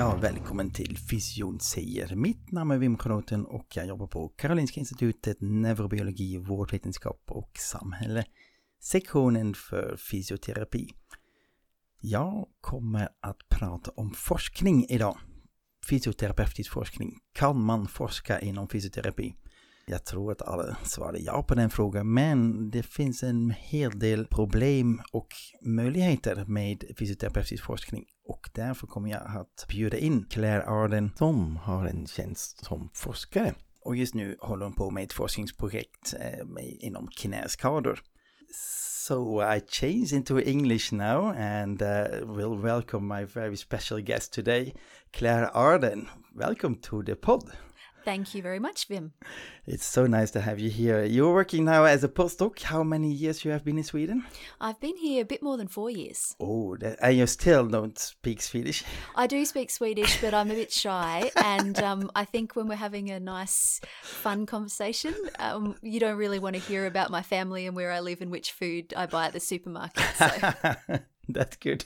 Ja, välkommen till Fysion säger. Mitt namn är Wim Kronoten och jag jobbar på Karolinska Institutet Neurobiologi, vårdvetenskap och samhälle. Sektionen för fysioterapi. Jag kommer att prata om forskning idag. Fysioterapeutisk forskning. Kan man forska inom fysioterapi? Jag tror att alla svarar ja på den frågan, men det finns en hel del problem och möjligheter med fysioterapeutisk forskning och därför kommer jag att bjuda in Claire Arden som har en tjänst som forskare. Och just nu håller hon på med ett forskningsprojekt eh, med, inom knäskador. So I change into English now and uh, will welcome my very special guest today, Claire Arden. Welcome to the pod. Thank you very much, Wim. It's so nice to have you here. You're working now as a postdoc. How many years you have been in Sweden? I've been here a bit more than four years. Oh, that, and you still don't speak Swedish. I do speak Swedish, but I'm a bit shy. And um, I think when we're having a nice, fun conversation, um, you don't really want to hear about my family and where I live and which food I buy at the supermarket. So. That's good.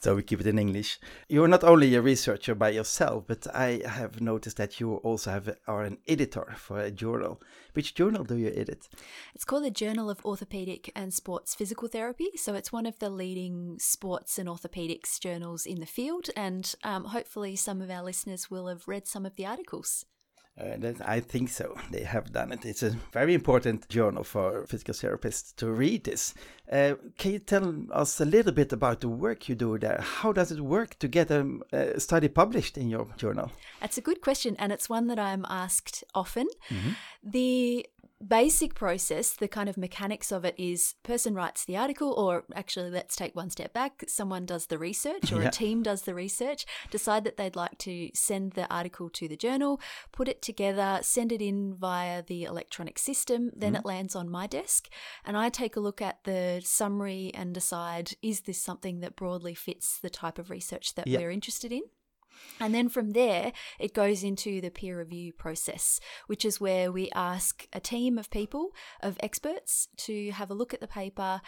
So we keep it in English. You're not only a researcher by yourself, but I have noticed that you also have are an editor for a journal. Which journal do you edit? It's called the Journal of Orthopedic and Sports Physical Therapy. So it's one of the leading sports and orthopedics journals in the field. And um, hopefully, some of our listeners will have read some of the articles. Uh, that, I think so. They have done it. It's a very important journal for physical therapists to read this. Uh, can you tell us a little bit about the work you do there? How does it work to get a, a study published in your journal? That's a good question, and it's one that I'm asked often. The basic process, the kind of mechanics of it is person writes the article, or actually, let's take one step back. Someone does the research, or Yeah. a team does the research, decide that they'd like to send the article to the journal, put it together, send it in via the electronic system, then mm-hmm. it lands on my desk, and I take a look at the summary and decide is this something that broadly fits the type of research that Yeah. we're interested in? And then from there, it goes into the peer review process, which is where we ask a team of people, of experts, to have a look at the paper,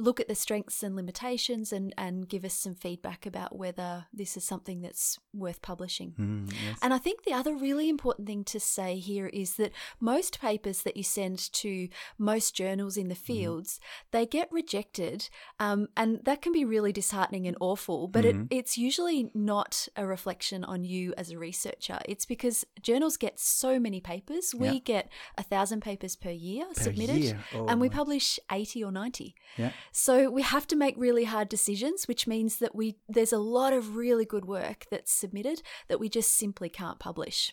look at the strengths and limitations, and, and give us some feedback about whether this is something that's worth publishing. Mm, yes. And I think the other really important thing to say here is that most papers that you send to most journals in the fields, they get rejected. Um, and that can be really disheartening and awful, but it, it's usually not a reflection on you as a researcher. It's because journals get so many papers. We Yeah. get a thousand papers per year submitted, year? Oh and we publish 80 or 90. Yeah. So we have to make really hard decisions, which means that we there's a lot of really good work that's submitted that we just simply can't publish.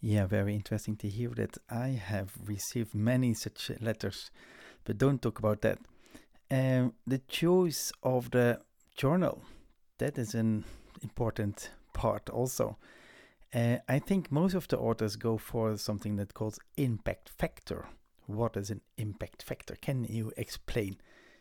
Yeah, very interesting to hear that. I have received many such letters, but don't talk about that. Um, the choice of the journal, that is an important part also. Uh, I think most of the authors go for something that calls impact factor. What is an impact factor? Can you explain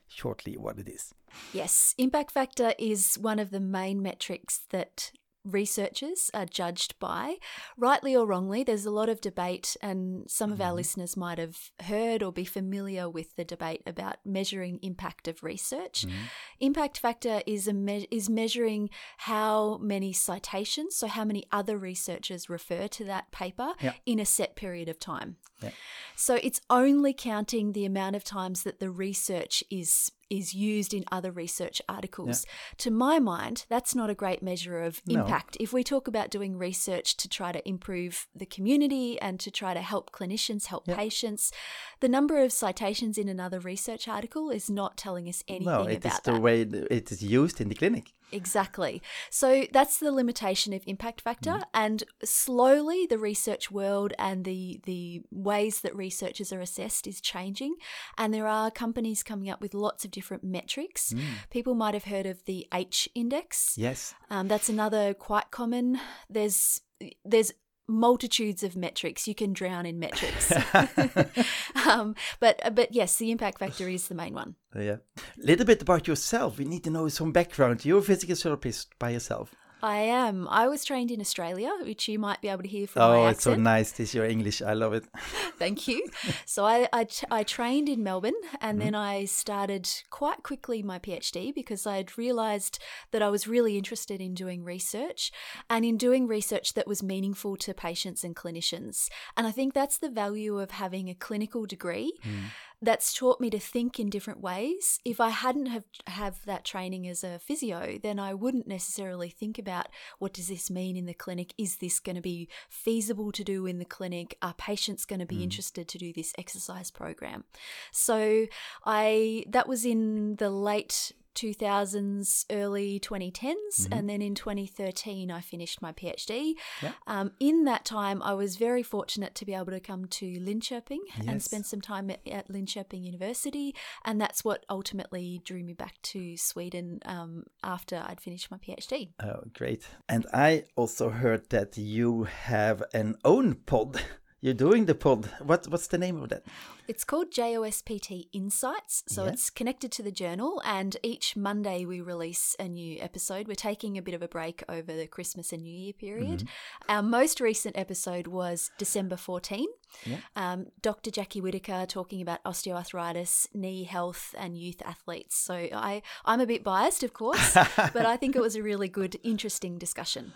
shortly what it is? Yes, impact factor is one of the main metrics that researchers are judged by. Rightly or wrongly, there's a lot of debate, and some of our mm-hmm. listeners might have heard or be familiar with the debate about measuring impact of research. Mm-hmm. Impact factor is a me- is measuring how many citations, so how many other researchers refer to that paper Yeah. in a set period of time. Yeah. So it's only counting the amount of times that the research is is used in other research articles. To my mind, that's not a great measure of No. impact. If we talk about doing research to try to improve the community and to try to help clinicians, help Yeah. patients, the number of citations in another research article is not telling us anything no, it is about the that. way it is used in the clinic. Exactly. So that's the limitation of impact factor, mm. and slowly the research world and the the ways that researchers are assessed is changing, and there are companies coming up with lots of different metrics. Mm. People might have heard of the H index. Yes, um, that's another quite common. There's there's multitudes of metrics. You can drown in metrics. um, but but yes, the impact factor is the main one. Yeah. A little bit about yourself. We need to know some background. You're a physical therapist by yourself. I am. I was trained in Australia, which you might be able to hear from oh, my accent. it's so nice. This your English. I love it. Thank you. So I, I, I trained in Melbourne and mm-hmm. then I started quite quickly my PhD because I had realised that I was really interested in doing research and in doing research that was meaningful to patients and clinicians. And I think that's the value of having a clinical degree. Mm that's taught me to think in different ways. If I hadn't have have that training as a physio, then I wouldn't necessarily think about what does this mean in the clinic? Is this going to be feasible to do in the clinic? Are patients going to be mm. interested to do this exercise program? So I that was in the late 2000s, early 2010s, mm-hmm. and then in 2013 I finished my PhD. Yeah. Um, in that time, I was very fortunate to be able to come to Linköping yes. and spend some time at, at, Linköping University, and that's what ultimately drew me back to Sweden um, after I'd finished my PhD. Oh, great! And I also heard that you have an own pod. You're doing the pod. What what's the name of that? It's called JOSPT Insights. So yeah. it's connected to the journal, and each Monday we release a new episode. We're taking a bit of a break over the Christmas and New Year period. Mm-hmm. Our most recent episode was December 14. Yeah. Um, Dr. Jackie Whittaker talking about osteoarthritis, knee health, and youth athletes. So I, I'm a bit biased, of course, but I think it was a really good, interesting discussion.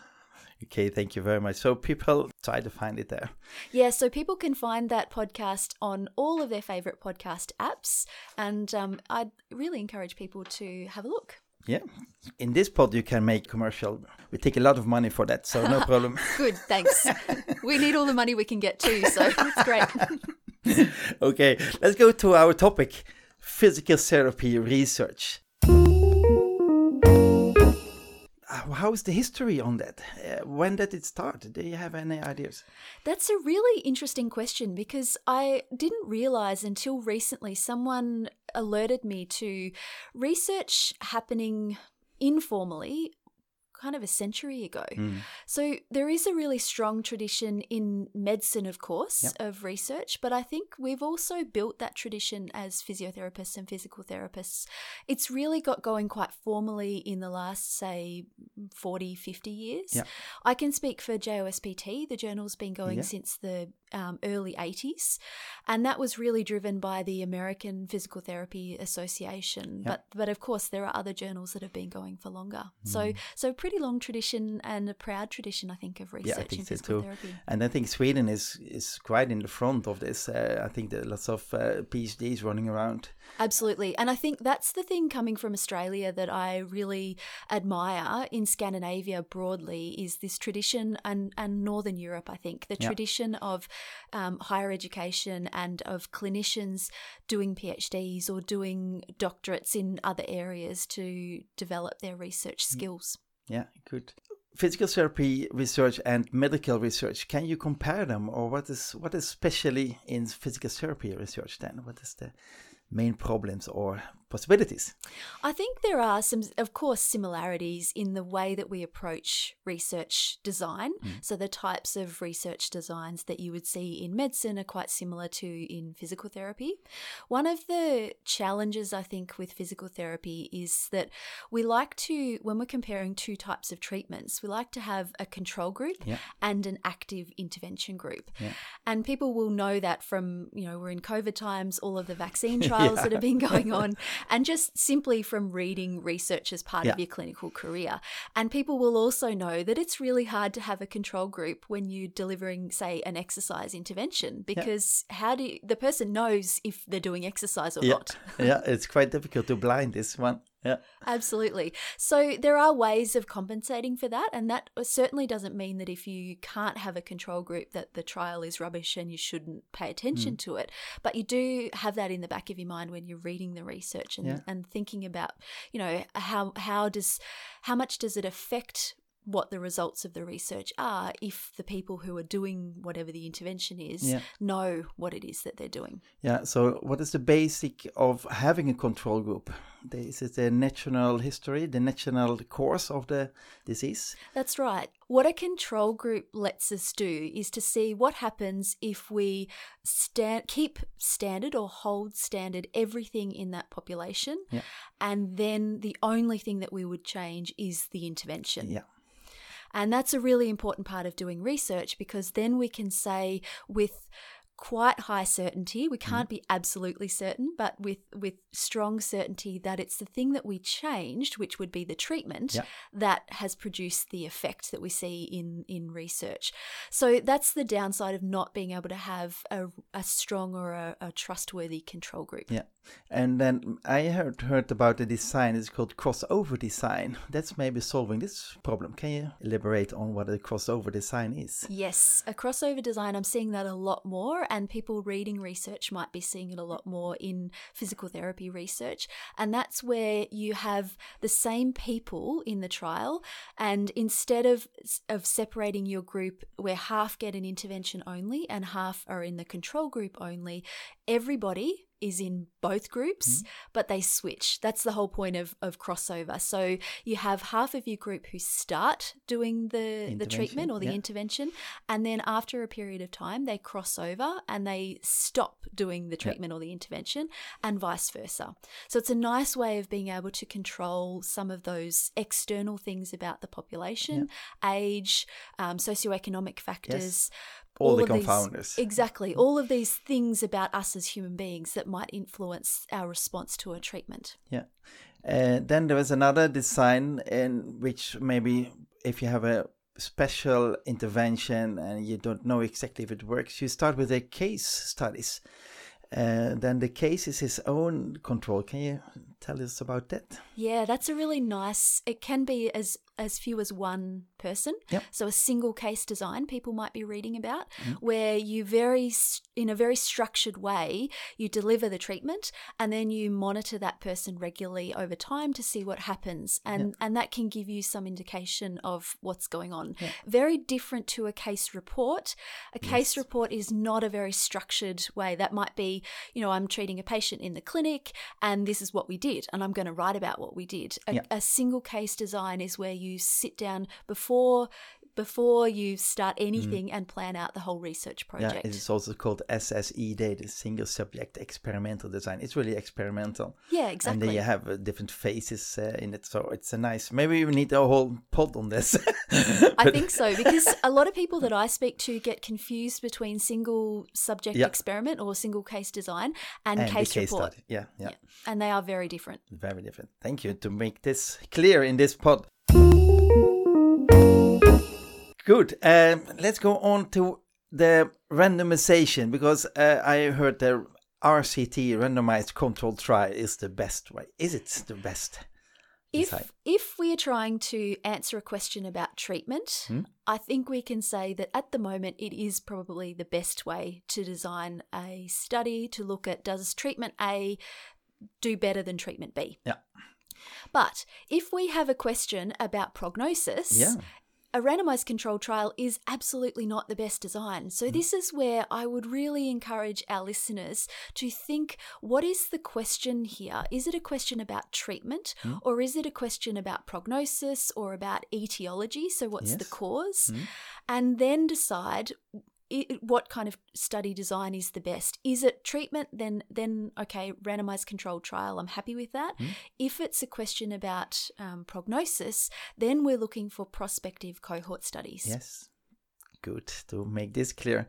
Okay, thank you very much. So people try to find it there. Yeah, so people can find that podcast on all of their favorite podcast apps, and um, I'd really encourage people to have a look. Yeah, in this pod you can make commercial. We take a lot of money for that, so no problem. Good, thanks. we need all the money we can get too, so it's great. okay, let's go to our topic: physical therapy research. How's the history on that? Uh, when did it start? Do you have any ideas? That's a really interesting question because I didn't realize until recently someone alerted me to research happening informally kind of a century ago. Mm. So there is a really strong tradition in medicine, of course, yep. of research, but I think we've also built that tradition as physiotherapists and physical therapists. It's really got going quite formally in the last, say, 40, 50 years. Yep. I can speak for JOSPT. The journal's been going yep. since the um, early 80s. And that was really driven by the American Physical Therapy Association. Yep. But but of course there are other journals that have been going for longer. Mm. So so pretty long tradition and a proud tradition I think of research yeah, in so physical too. therapy. And I think Sweden is is quite in the front of this. Uh, I think there are lots of uh, PhDs running around. Absolutely. And I think that's the thing coming from Australia that I really admire in Scandinavia broadly is this tradition and, and Northern Europe, I think, the tradition of um, higher education and of clinicians doing PhDs or doing doctorates in other areas to develop their research mm. skills. Yeah, good. Physical therapy research and medical research, can you compare them or what is what is especially in physical therapy research then? What is the main problems or possibilities? I think there are some, of course, similarities in the way that we approach research design. Mm. So, the types of research designs that you would see in medicine are quite similar to in physical therapy. One of the challenges, I think, with physical therapy is that we like to, when we're comparing two types of treatments, we like to have a control group yeah. and an active intervention group. Yeah. And people will know that from, you know, we're in COVID times, all of the vaccine trials yeah. that have been going on and just simply from reading research as part yeah. of your clinical career. And people will also know that it's really hard to have a control group when you're delivering, say, an exercise intervention because yeah. how do you, the person knows if they're doing exercise or yeah. not? yeah, it's quite difficult to blind this one. Yeah. Absolutely. So there are ways of compensating for that, and that certainly doesn't mean that if you can't have a control group that the trial is rubbish and you shouldn't pay attention Mm. to it. But you do have that in the back of your mind when you're reading the research and, Yeah. and thinking about, you know, how how does how much does it affect what the results of the research are if the people who are doing whatever the intervention is Yeah. know what it is that they're doing. Yeah. So, what is the basic of having a control group? This is the national history, the national course of the disease. That's right. What a control group lets us do is to see what happens if we stand, keep standard or hold standard everything in that population, Yeah. and then the only thing that we would change is the intervention. Yeah. And that's a really important part of doing research because then we can say with quite high certainty, we Mm-hmm. can't be absolutely certain, but with with strong certainty that it's the thing that we changed, which would be the treatment, Yeah. that has produced the effect that we see in in research. So that's the downside of not being able to have a, a strong or a, a trustworthy control group. Yeah. And then I heard heard about the design. It's called crossover design. That's maybe solving this problem. Can you elaborate on what a crossover design is? Yes, a crossover design, I'm seeing that a lot more, and people reading research might be seeing it a lot more in physical therapy research. And that's where you have the same people in the trial, and instead of, of separating your group where half get an intervention only and half are in the control group only, everybody is in both groups, but they switch. That's the whole point of, of crossover. So you have half of your group who start doing the, the treatment or the yeah. intervention, and then after a period of time, they cross over and they stop doing the treatment or the intervention, and vice versa. So it's a nice way of being able to control some of those external things about the population, age, um, socioeconomic factors. All the of these- confounders. exactly. All of these things about us as human beings that might influence our response to a treatment. Yeah. Uh, then there is another design in which maybe if you have a special intervention and you don't know exactly if it works, you start with the case studies. Uh, then the case is his own control. Can you tell us about that? Yeah, that's a really nice. It can be as as few as one person. Yep. So a single case design people might be reading about, mm-hmm. where you very in a very structured way you deliver the treatment and then you monitor that person regularly over time to see what happens, and and that can give you some indication of what's going on. Very different to a case report. A case report is not a very structured way. That might be, you know, I'm treating a patient in the clinic and this is what we did, and I'm going to write about what we did. A, Yeah. a single case design is where you sit down before before you start anything and plan out the whole research project. Mm. Yeah, it's also called SSED, the single subject experimental design. It's really experimental. Yeah, exactly. And then you have uh, different phases uh, in it, so it's a nice. Maybe we need a whole pod on this. I think so because a lot of people that I speak to get confused between single subject Yeah. experiment or single case design and, and case, case report. study. Yeah, yeah, And they are very different. very different. Thank you to make this clear in this pod. Good. Um, let's go on to the randomization because uh, I heard the RCT randomized control trial is the best way. Is it the best? If Inside. if we are trying to answer a question about treatment, Hmm? I think we can say that at the moment it is probably the best way to design a study to look at does treatment A do better than treatment B? Yeah. But if we have a question about prognosis, Yeah. A randomized controlled trial is absolutely not the best design. Mm. So, this is where I would really encourage our listeners to think what is the question here? Is it a question about treatment, Mm. or is it a question about prognosis or about etiology? So, what's the cause? Mm. And then decide. I what kind of study design is the best? Is it treatment? Then, then okay, randomized controlled trial. I'm happy with that. Mm. If it's a question about um, prognosis, then we're looking for prospective cohort studies. Yes. Good to make this clear.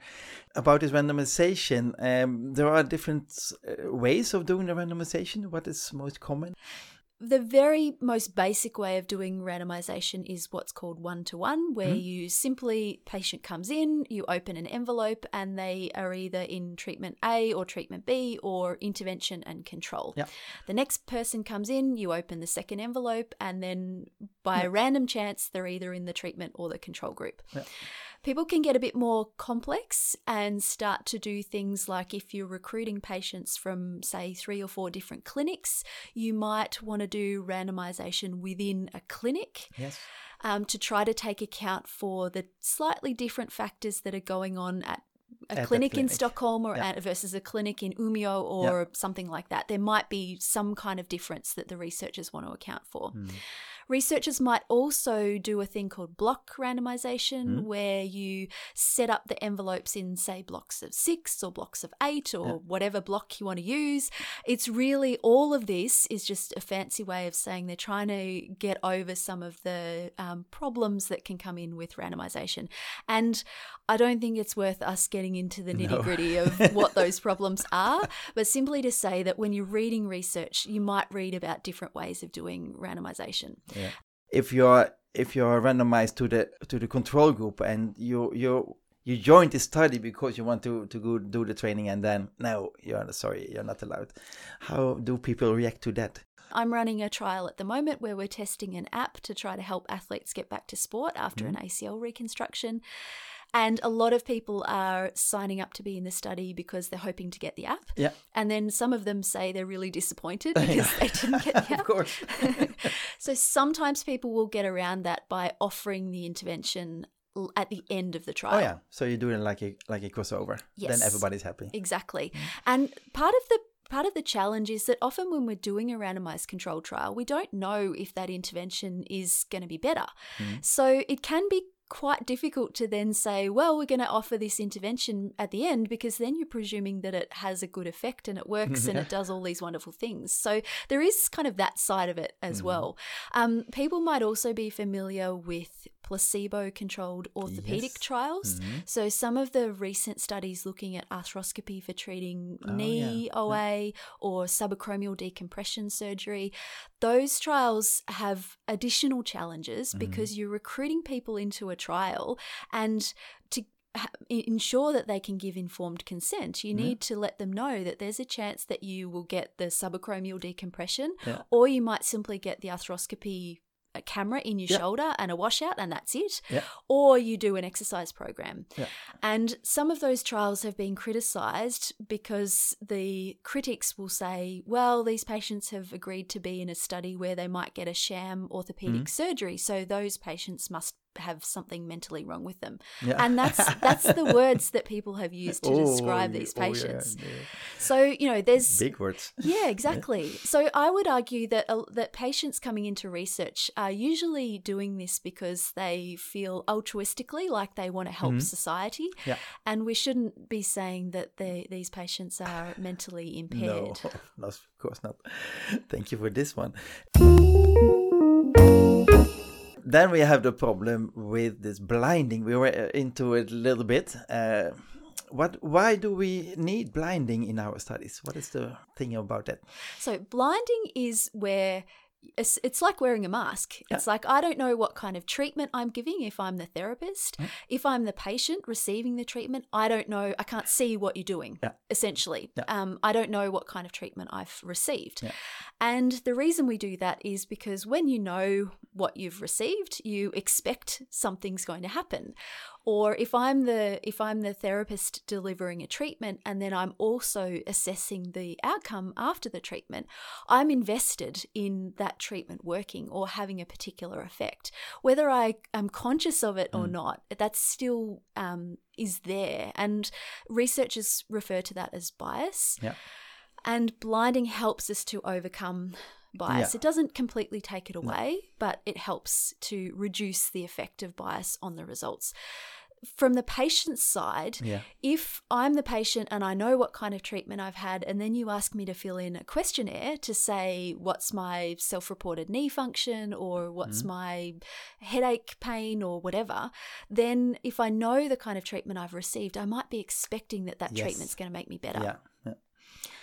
About this randomization, um, there are different uh, ways of doing the randomization. What is most common? The very most basic way of doing randomization is what's called one to one, where Mhm. you simply, patient comes in, you open an envelope, and they are either in treatment A or treatment B or intervention and control. Yeah. The next person comes in, you open the second envelope, and then by a random chance, they're either in the treatment or the control group. Yeah. People can get a bit more complex and start to do things like if you're recruiting patients from, say, three or four different clinics, you might want to do randomization within a clinic Yes. um, to try to take account for the slightly different factors that are going on at a that clinic in. Stockholm or Yeah. at, versus a clinic in Umeå or something like that. There might be some kind of difference that the researchers want to account for. Mm. Researchers might also do a thing called block randomization, Mm. where you set up the envelopes in, say, blocks of six or blocks of eight or Yeah. whatever block you want to use. It's really all of this is just a fancy way of saying they're trying to get over some of the um, problems that can come in with randomization. And I don't think it's worth us getting into the nitty gritty of what those problems are, but simply to say that when you're reading research, you might read about different ways of doing randomization. Yeah. If you're if you're randomized to the to the control group and you you you joined the study because you want to to go do the training and then no you're sorry you're not allowed. How do people react to that? I'm running a trial at the moment where we're testing an app to try to help athletes get back to sport after an mm-hmm. ACL reconstruction. And a lot of people are signing up to be in the study because they're hoping to get the app. Yeah. And then some of them say they're really disappointed because they didn't get the app. of course. so sometimes people will get around that by offering the intervention at the end of the trial. Oh yeah. So you're doing like a like a crossover. Yes. Then everybody's happy. Exactly. Mm-hmm. And part of the part of the challenge is that often when we're doing a randomized control trial, we don't know if that intervention is going to be better. Mm-hmm. So it can be quite difficult to then say, well, we're going to offer this intervention at the end because then you're presuming that it has a good effect and it works and it does all these wonderful things. So there is kind of that side of it as well. Um, people might also be familiar with placebo controlled orthopedic Yes. trials. Mm-hmm. So some of the recent studies looking at arthroscopy for treating Oh, knee yeah. OA or subacromial decompression surgery, those trials have additional challenges mm-hmm. because you're recruiting people into a trial and to ensure that they can give informed consent, you need to let them know that there's a chance that you will get the subacromial decompression Yeah. or you might simply get the arthroscopy uh, camera in your Yeah. shoulder and a washout and that's it Yeah. or you do an exercise program. Yeah. And some of those trials have been criticized because the critics will say, well, these patients have agreed to be in a study where they might get a sham orthopedic Mm-hmm. surgery, so those patients must have something mentally wrong with them. Yeah. And that's that's the words that people have used to Oh, describe yeah. these Oh, yeah, patients. yeah. So, you know, there's Big words. yeah, exactly. So I would argue that uh, that patients coming into research are usually doing this because they feel altruistically like they want to help society, Mm-hmm. Yeah. and we shouldn't be saying that they, these patients are mentally impaired. No, no, of course not. Thank you for this one. Then we have the problem with this blinding. We were uh, into it a little bit. Uh, what? Why do we need blinding in our studies? What is the thing about that? So blinding is where it's, it's like wearing a mask. It's like I don't know what kind of treatment I'm giving if I'm the therapist. If I'm the patient receiving the treatment, I don't know. I can't see what you're doing. Yeah. Essentially, Yeah. um, I don't know what kind of treatment I've received. Yeah. And the reason we do that is because when you know what you've received, you expect something's going to happen. Or if I'm the if I'm the therapist delivering a treatment and then I'm also assessing the outcome after the treatment, I'm invested in that treatment working or having a particular effect. Whether I am conscious of it or not, that still um, is there. And researchers refer to that as bias. Yeah. And blinding helps us to overcome bias. Yeah. It doesn't completely take it away, but it helps to reduce the effect of bias on the results. From the patient's side, Yeah. if I'm the patient and I know what kind of treatment I've had, and then you ask me to fill in a questionnaire to say what's my self reported knee function or what's mm. my headache pain or whatever, then if I know the kind of treatment I've received, I might be expecting that that Yes. treatment's going to make me better. Yeah. yeah.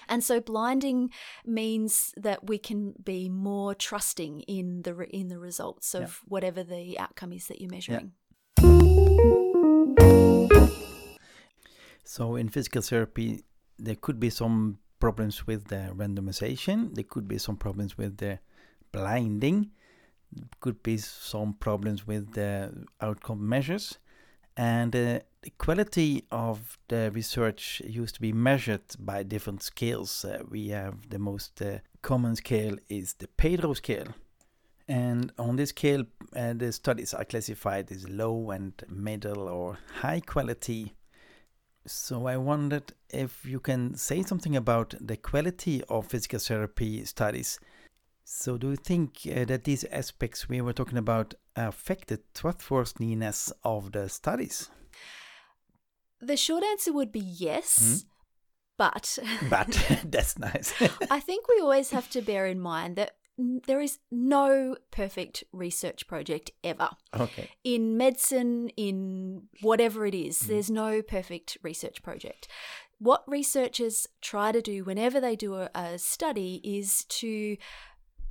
And so blinding means that we can be more trusting in the re- in the results of whatever the outcome is that you're measuring. So in physical therapy, there could be some problems with the randomization. There could be some problems with the blinding. Could be some problems with the outcome measures. And uh, the quality of the research used to be measured by different scales. Uh, we have the most uh, common scale is the PEDro scale. And on this scale, uh, the studies are classified as low and middle or high quality. So I wondered if you can say something about the quality of physical therapy studies. So do you think uh, that these aspects we were talking about affect the trustworthiness of the studies? The short answer would be yes, but But that's nice. I think we always have to bear in mind that there is no perfect research project ever. okay. In medicine, in whatever it is, mm. there's no perfect research project. What researchers try to do whenever they do a, a study is to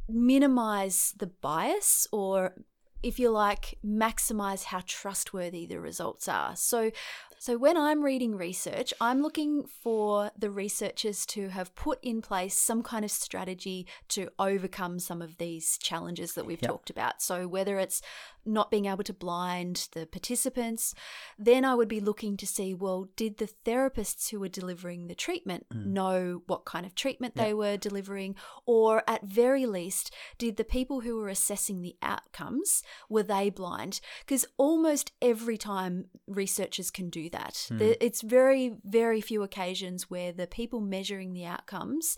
minimize the bias or if you like maximize how trustworthy the results are. So so when i'm reading research i'm looking for the researchers to have put in place some kind of strategy to overcome some of these challenges that we've Yeah. talked about. So whether it's not being able to blind the participants then i would be looking to see well did the therapists who were delivering the treatment mm. know what kind of treatment they were delivering? Or at very least did the people who were assessing the outcomes were they blind? Because almost every time researchers can do that. There- it's very very few occasions where the people measuring the outcomes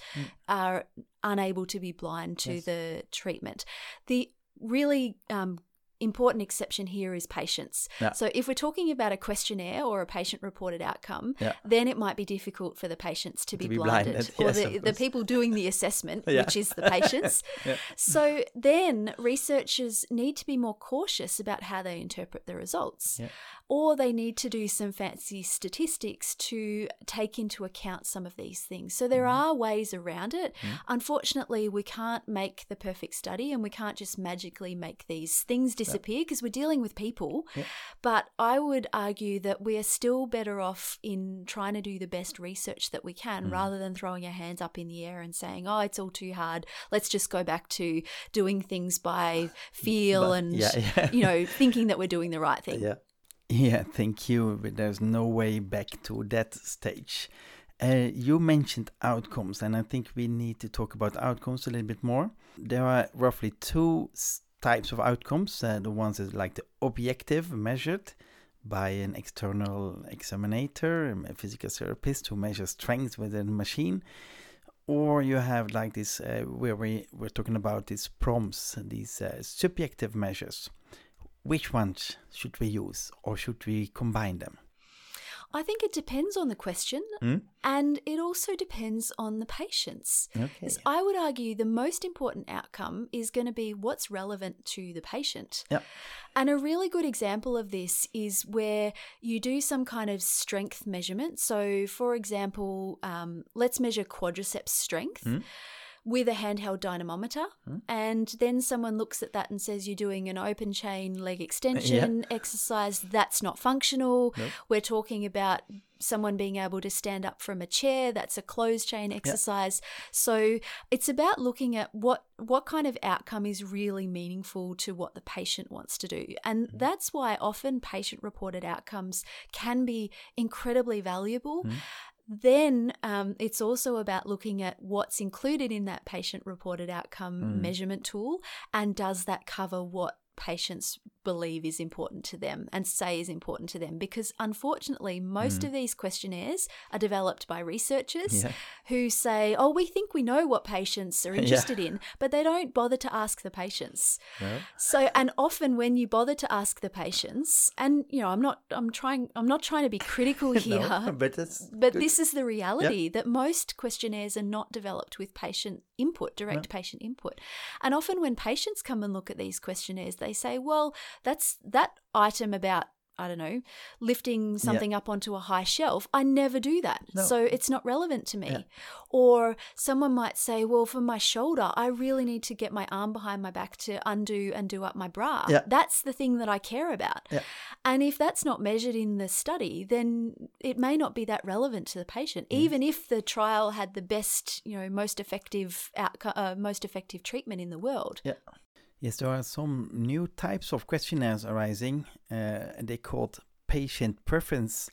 are unable to be blind to Yes. the treatment. The really um, important exception here is patients. Yeah. So if we're talking about a questionnaire or a patient reported outcome, Yeah. then it might be difficult for the patients to be, be blinded, blinded, or yes, the, the people doing the assessment, Yeah. which is the patients. So then researchers need to be more cautious about how they interpret the results. Or they need to do some fancy statistics to take into account some of these things. So there Mm-hmm. are ways around it. Unfortunately, we can't make the perfect study and we can't just magically make these things disappear because we're dealing with people. Yeah. But I would argue that we are still better off in trying to do the best research that we can Mm. rather than throwing our hands up in the air and saying, oh, it's all too hard. Let's just go back to doing things by feel But- and, yeah, yeah. you know, thinking that we're doing the right thing. Yeah. Yeah, thank you. But there's no way back to that stage. Uh, you mentioned outcomes, and I think we need to talk about outcomes a little bit more. There are roughly two types of outcomes. Uh, the ones is like the objective, measured by an external examinator, um, a physical therapist who measures strength within a machine. Or you have like this, uh, where we, we're talking about these prompts, these uh, subjective measures which ones should we use or should we combine them? I think it depends on the question Mm? and it also depends on the patients. Okay. I would argue the most important outcome is going to be what's relevant to the patient. Yep. And a really good example of this is where you do some kind of strength measurement. So, for example, um, let's measure quadriceps strength. Mm. With a handheld dynamometer, hmm. and then someone looks at that and says, You're doing an open chain leg uh, extension exercise. That's not functional. Nope. We're talking about someone being able to stand up from a chair. That's a closed chain exercise. So it's about looking at what what kind of outcome is really meaningful to what the patient wants to do. And hmm. that's why often patient reported outcomes can be incredibly valuable. Hmm. Then um, it's also about looking at what's included in that patient reported outcome measurement tool and does that cover what patients believe is important to them and say is important to them because unfortunately most mm. of these questionnaires are developed by researchers Yeah. who say oh we think we know what patients are Yeah. interested in but they don't bother to ask the patients No? so and often when you bother to ask the patients and you know i'm not i'm trying i'm not trying to be critical here No, but but this is the reality that most questionnaires are not developed with patient input, direct patient input. And often when patients come and look at these questionnaires, they say, well, that's that item about I don't know, lifting something up onto a high shelf, I never do that. No. So it's not relevant to me. Yeah. Or someone might say, well, for my shoulder, I really need to get my arm behind my back to undo and do up my bra. Yeah. That's the thing that I care about. Yeah. And if that's not measured in the study, then it may not be that relevant to the patient, even if the trial had the best, you know, most effective outcome, uh, most effective treatment in the world. Yes, there are some new types of questionnaires arising. Uh, they called patient preference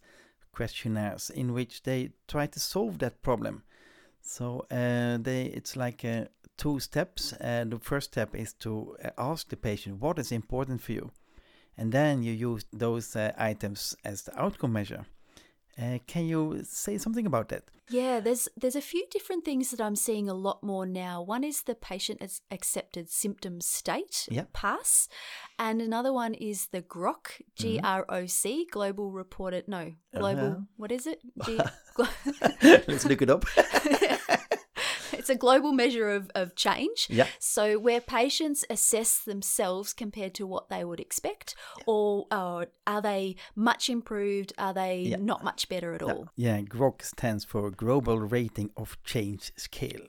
questionnaires, in which they try to solve that problem. So uh, they, it's like uh, two steps. The first step is to uh, ask the patient what is important for you, and then you use those uh, items as the outcome measure. Uh, can you say something about that? Yeah, there's there's a few different things that I'm seeing a lot more now. One is the patient has accepted symptom state pass, and another one is the GROC G R O C Mm-hmm. R O C global reported no global Uh-huh. what is it G, Let's look it up. it's a global measure of, of change. Yeah. So where patients assess themselves compared to what they would expect, or, or are they much improved? Are they Yeah. not much better at all? Yeah, GROC stands for Global Rating of Change Scale.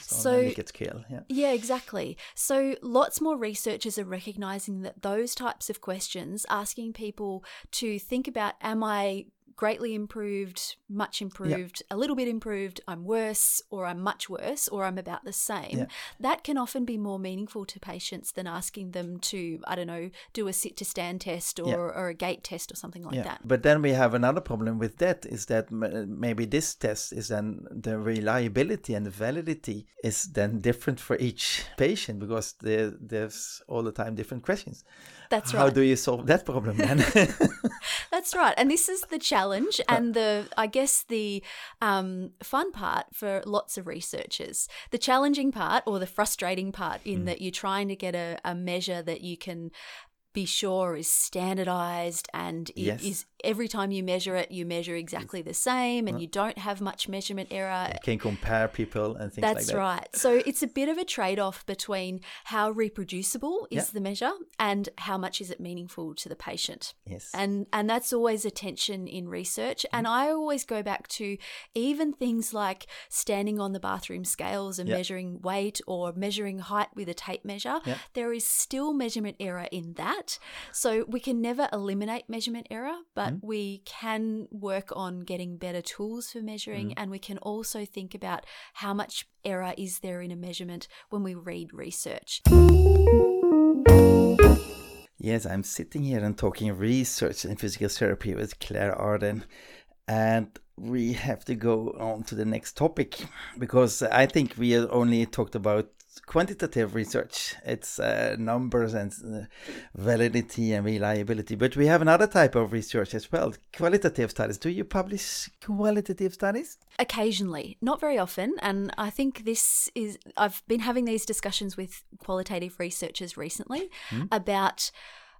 So- scale. Yeah. Yeah, exactly. So lots more researchers are recognizing that those types of questions, asking people to think about, am I greatly improved, much improved, a little bit improved, I'm worse, or I'm much worse, or I'm about the same, Yeah. that can often be more meaningful to patients than asking them to, I don't know, do a sit to stand test or, Yeah. or a gait test or something like that. But then we have another problem with that is that m- maybe this test is then the reliability and the validity is then different for each patient because there, there's all the time different questions. That's right. How do you solve that problem then? That's right. And this is the challenge and the, I guess, the um, fun part for lots of researchers. The challenging part or the frustrating part Mm. in that you're trying to get a, a measure that you can be sure is standardized and it Yes. is every time you measure it, you measure exactly the same and you don't have much measurement error. you can compare people and things like That's that. right. So it's a bit of a trade off between how reproducible is Yeah. the measure and how much is it meaningful to the patient Yes. and and that's always a tension in research and mm. i always go back to even things like standing on the bathroom scales and Yeah. measuring weight or measuring height with a tape measure Yeah. there is still measurement error in that so we can never eliminate measurement error but Mm-hmm. we can work on getting better tools for measuring Mm-hmm. and we can also think about how much error is there in a measurement when we read research Yes, I'm sitting here and talking research in physical therapy with Clare Ardern, and we have to go on to the next topic because I think we only talked about quantitative research. It's uh, numbers and uh, validity and reliability, but we have another type of research as well: qualitative studies. Do you publish qualitative studies? occasionally not very often and i think this is i've been having these discussions with qualitative researchers recently about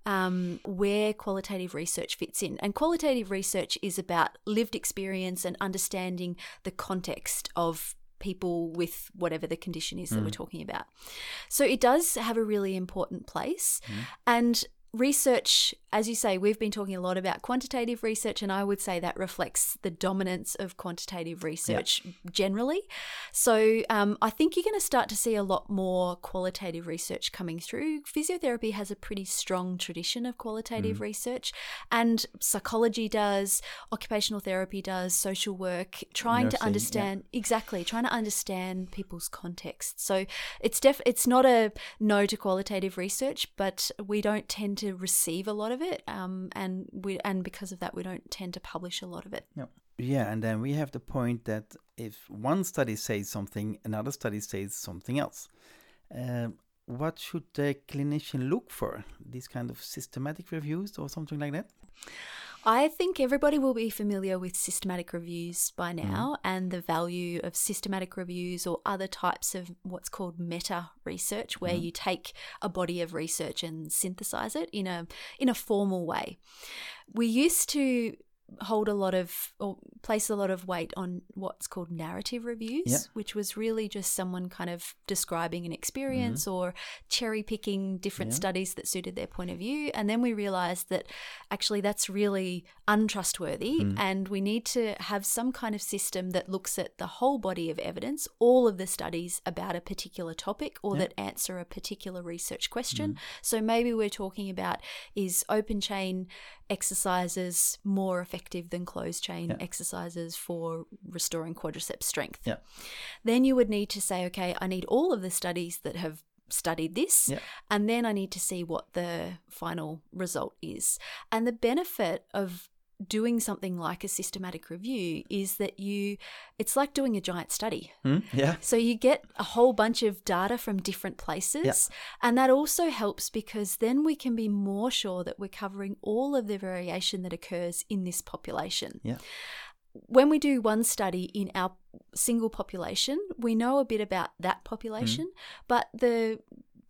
um, where qualitative research fits in and qualitative research is about lived experience and understanding the context of people with whatever the condition is that we're mm. talking about. So it does have a really important place. Mm. And research as you say we've been talking a lot about quantitative research and i would say that reflects the dominance of quantitative research generally. So um, i think you're going to start to see a lot more qualitative research coming through. Physiotherapy has a pretty strong tradition of qualitative research and psychology does occupational therapy does social work trying Nursing, to yeah. understand exactly trying to understand people's context. So it's def it's not a no to qualitative research but we don't tend to receive a lot of it um, and we and because of that we don't tend to publish a lot of it Yeah, and then we have the point that if one study says something, another study says something else. Um, what should the clinician look for? These kind of systematic reviews or something like that? I think everybody will be familiar with systematic reviews by Mm-hmm. now and the value of systematic reviews or other types of what's called meta research where Mm-hmm. you take a body of research and synthesize it in a in a formal way. We used to hold a lot of or place a lot of weight on what's called narrative reviews, Yeah. which was really just someone kind of describing an experience or cherry picking different Mm-hmm. Yeah. studies that suited their point of view. And then we realized that actually that's really untrustworthy Mm. and we need to have some kind of system that looks at the whole body of evidence, all of the studies about a particular topic or Yeah. Mm. that answer a particular research question. So maybe we're talking about is open chain exercises more effective than closed chain Yeah. exercises for restoring quadriceps strength? Yeah. Then you would need to say, okay, I need all of the studies that have studied this Yeah. and then I need to see what the final result is. And the benefit of doing something like a systematic review is that you it's like doing a giant study. Hmm? Yeah. So you get a whole bunch of data from different places. And that also helps because then we can be more sure that we're covering all of the variation that occurs in this population. Yeah. When we do one study in our single population, we know a bit about that population, Mm-hmm. but the,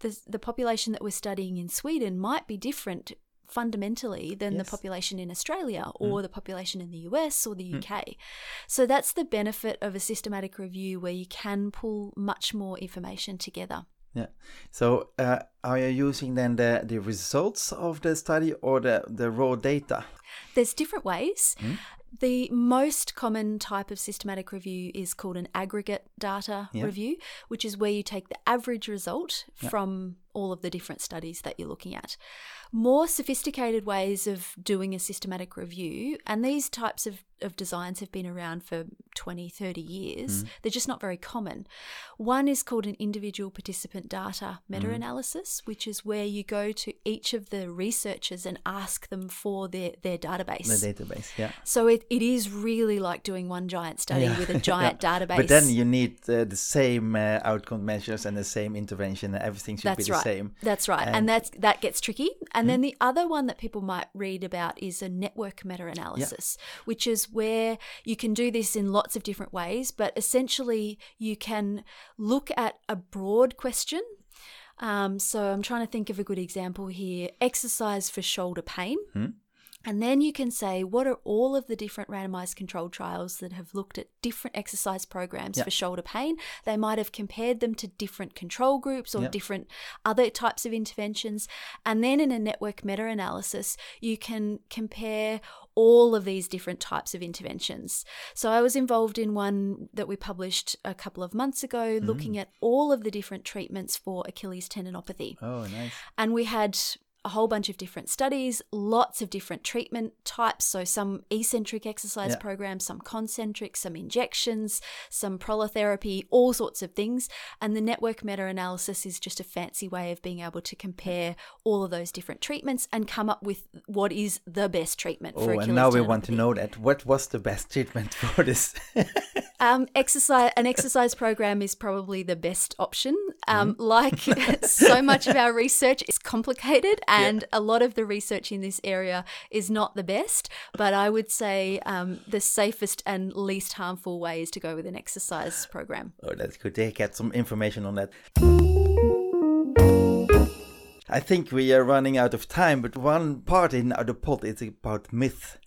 the the population that we're studying in Sweden might be different fundamentally than the Yes. Mm. population in Australia or the population in the US or the UK. So that's the benefit of a systematic review where you can pull much more information together. Yeah. So, uh, are you using then the, the results of the study or the, the raw data? There's different ways. Hmm? The most common type of systematic review is called an aggregate data Yeah. review, which is where you take the average result Yeah. from all of the different studies that you're looking at. More sophisticated ways of doing a systematic review, and these types of, of designs have been around for 20, 30 years, they're just not very common. One is called an individual participant data meta analysis, which is where you go to each of the researchers and ask them for their, their database. The database, yeah. So it, it is really like doing one giant study Yeah. with a giant Yeah. database. But then you need uh, the same uh, outcome measures and the same intervention. and Everything should that's be the same. That's right. And, And- that's that gets tricky. And then the other one that people might read about is a network meta-analysis, which is where you can do this in lots of different ways, but essentially you can look at a broad question. Um, so I'm trying to think of a good example here. Exercise for shoulder pain. And then you can say, what are all of the different randomized controlled trials that have looked at different exercise programs Yeah. for shoulder pain? They might have compared them to different control groups or Yeah. different other types of interventions. And then in a network meta analysis, you can compare all of these different types of interventions. So I was involved in one that we published a couple of months ago looking mm. at all of the different treatments for Achilles tendinopathy. Oh, nice. And we had a whole bunch of different studies, lots of different treatment types. So, some eccentric exercise Yeah. programs, some concentric, some injections, some prolotherapy, all sorts of things. And the network meta analysis is just a fancy way of being able to compare all of those different treatments and come up with what is the best treatment for Oh, Achilles and now we want to know that. What was the best treatment for this? Um, exercise an exercise program is probably the best option. Um, Mm-hmm. Like so much of our research is complicated, and a lot of the research in this area is not the best. But I would say um, the safest and least harmful way is to go with an exercise program. oh, that's good. They get some information on that. I think we are running out of time, but one part in the pod is about myth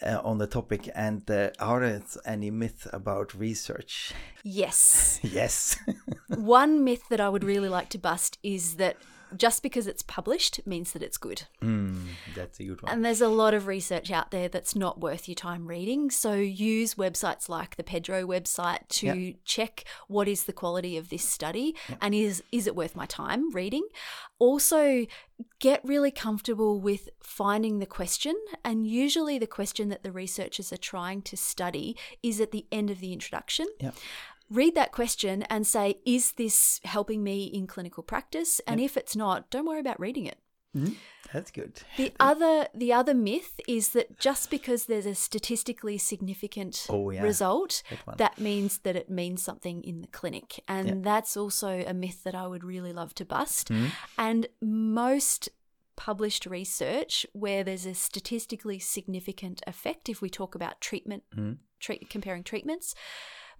uh, on the topic. And uh, are there any myth about research? Yes. Yes. One myth that I would really like to bust is that just because it's published means that it's good. mm, that's a good one. And there's a lot of research out there that's not worth your time reading. So use websites like the PEDro website to Yeah. check what is the quality of this study and is is it worth my time reading. Also get really comfortable with finding the question and usually the question that the researchers are trying to study is at the end of the introduction Yeah. Read that question and say, is this helping me in clinical practice? And if it's not, don't worry about reading it. Mhm. That's good. The other the other myth is that just because there's a statistically significant Oh, yeah. result, That that means that it means something in the clinic. And Yeah. that's also a myth that I would really love to bust. Mhm. And most published research where there's a statistically significant effect if we talk about treatment Mhm. treat, comparing treatments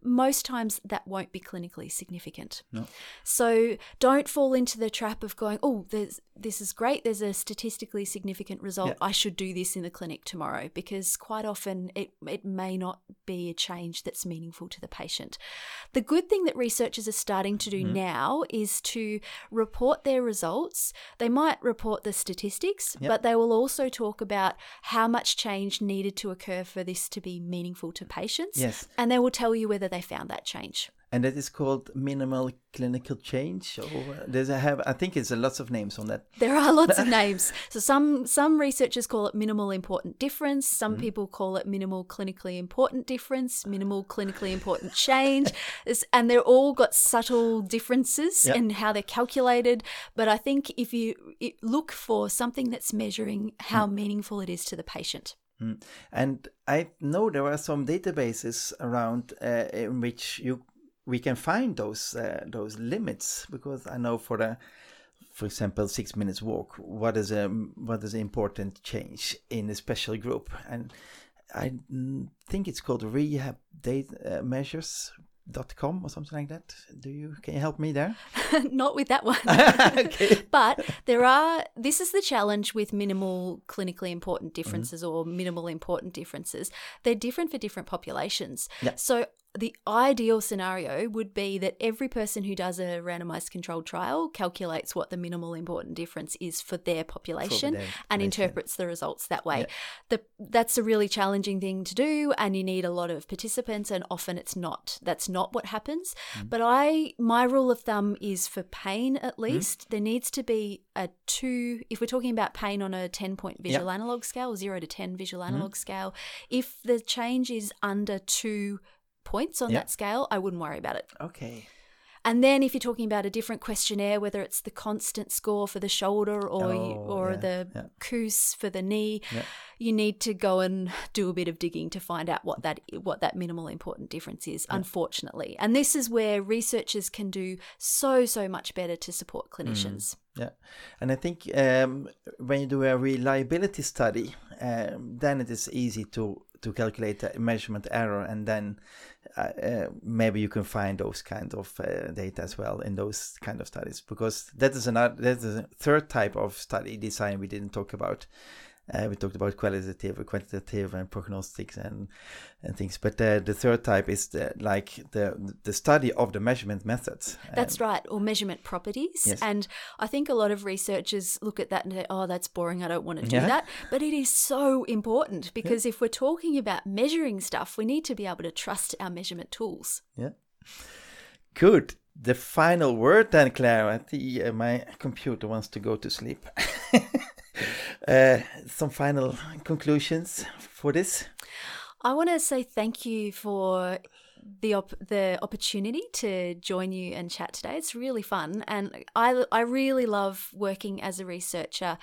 most times that won't be clinically significant. No. So don't fall into the trap of going, oh, there's, this is great. There's a statistically significant result. Yeah. I should do this in the clinic tomorrow because quite often it, it may not be a change that's meaningful to the patient. The good thing that researchers are starting to do Mm-hmm. now is to report their results. They might report the statistics, but they will also talk about how much change needed to occur for this to be meaningful to patients. Yes. And they will tell you whether they found that change. And that is called minimal clinical change, or uh, does it have? I think it's a lots of names on that. There are lots of names. So some some researchers call it minimal important difference. Some mm-hmm. people call it minimal clinically important difference, minimal clinically important change, and they're all got subtle differences Yeah. in how they're calculated. But I think if you look for something that's measuring how hmm. meaningful it is to the patient. Mm. And I know there are some databases around uh, in which you we can find those uh, those limits because I know for the for example six minutes walk what is a what is an important change in a special group and I think it's called rehab data uh, measures dot com or something like that. Do you can you help me there? Not with that one. okay. But there are this is the challenge with minimal clinically important mm-hmm. differences or minimal important differences. They're different for different populations. Yeah. so the ideal scenario would be that every person who does a randomized controlled trial calculates what the minimal important difference is for their population their and population. interprets the results that way. Yeah. The, that's a really challenging thing to do and you need a lot of participants and often it's not that's not what happens. Mm. But I my rule of thumb is for pain Mm. at least there needs to be a 2 if we're talking about pain on a 10 point visual analog scale 0 to 10 visual Mm-hmm. analog scale if the change is under 2 points on Yeah. that scale I wouldn't worry about it. okay And then if you're talking about a different questionnaire, whether it's the constant score for the shoulder or Oh, or yeah, the yeah. KOOS for the knee, Yeah. you need to go and do a bit of digging to find out what that what that minimal important difference is. Unfortunately, and this is where researchers can do so so much better to support clinicians. Yeah, and I think um, when you do a reliability study, um, then it is easy to to calculate the measurement error, and then uh, uh, maybe you can find those kind of uh, data as well in those kind of studies, because that is another that is a third type of study design we didn't talk about. Uh, we talked about qualitative, quantitative, and prognostics and and things. But uh, the third type is the, like the the study of the measurement methods. That's right, or measurement properties. Yes. And I think a lot of researchers look at that and say, oh, that's boring. I don't want to do Yeah. that. But it is so important because if we're talking about measuring stuff, we need to be able to trust our measurement tools. Yeah. Good. The final word then, Clare. I think uh, my computer wants to go to sleep. uh, some final conclusions for this. I want to say thank you for the op- the opportunity to join you and chat today. It's really fun, and I I really love working as a researcher.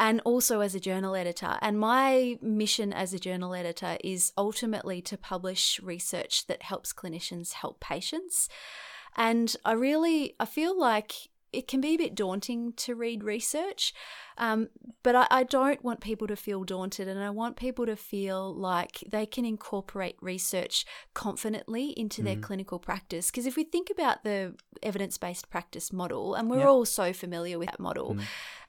And also as a journal editor. And my mission as a journal editor is ultimately to publish research that helps clinicians help patients. And I really, I feel like it can be a bit daunting to read research, um, but I, I don't want people to feel daunted, and I want people to feel like they can incorporate research confidently into their clinical practice. Because if we think about the evidence based practice model, and we're Yeah. all so familiar with that model.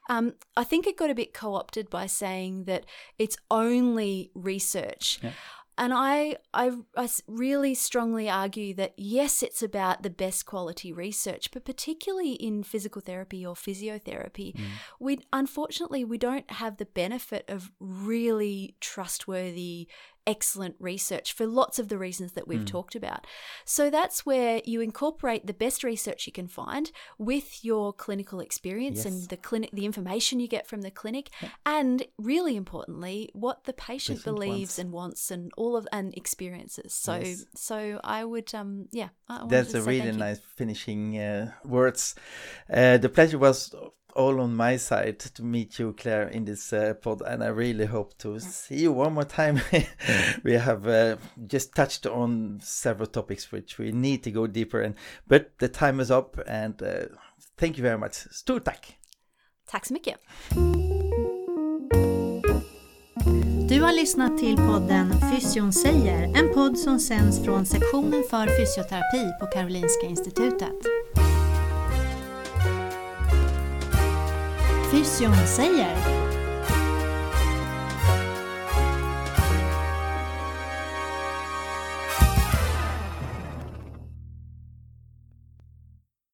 Um, I think it got a bit co opted by saying that it's only research. Yeah. And I, I, I really strongly argue that yes, it's about the best quality research, but particularly in physical therapy or physiotherapy, mm. we unfortunately we don't have the benefit of really trustworthy, excellent research for lots of the reasons that we've talked about. So that's where you incorporate the best research you can find with your clinical experience Yes. and the clinic, the information you get from the clinic, and really importantly, what the patient Patient believes wants. and wants and all of and experiences. So Yes. so I would um yeah, I That's a really nice finishing uh, words. Uh, the pleasure was all on my side to meet you, Claire, in this uh, pod, and I really hope to see you one more time. we have uh, just touched on several topics which we need to go deeper in, but the time is up, and uh, thank you very much. Stort tack! Tack så mycket. Du har lyssnat till podden Fysion säger, en podd som sänds från sektionen för fysioterapi på Karolinska Institutet. Christian Seyer.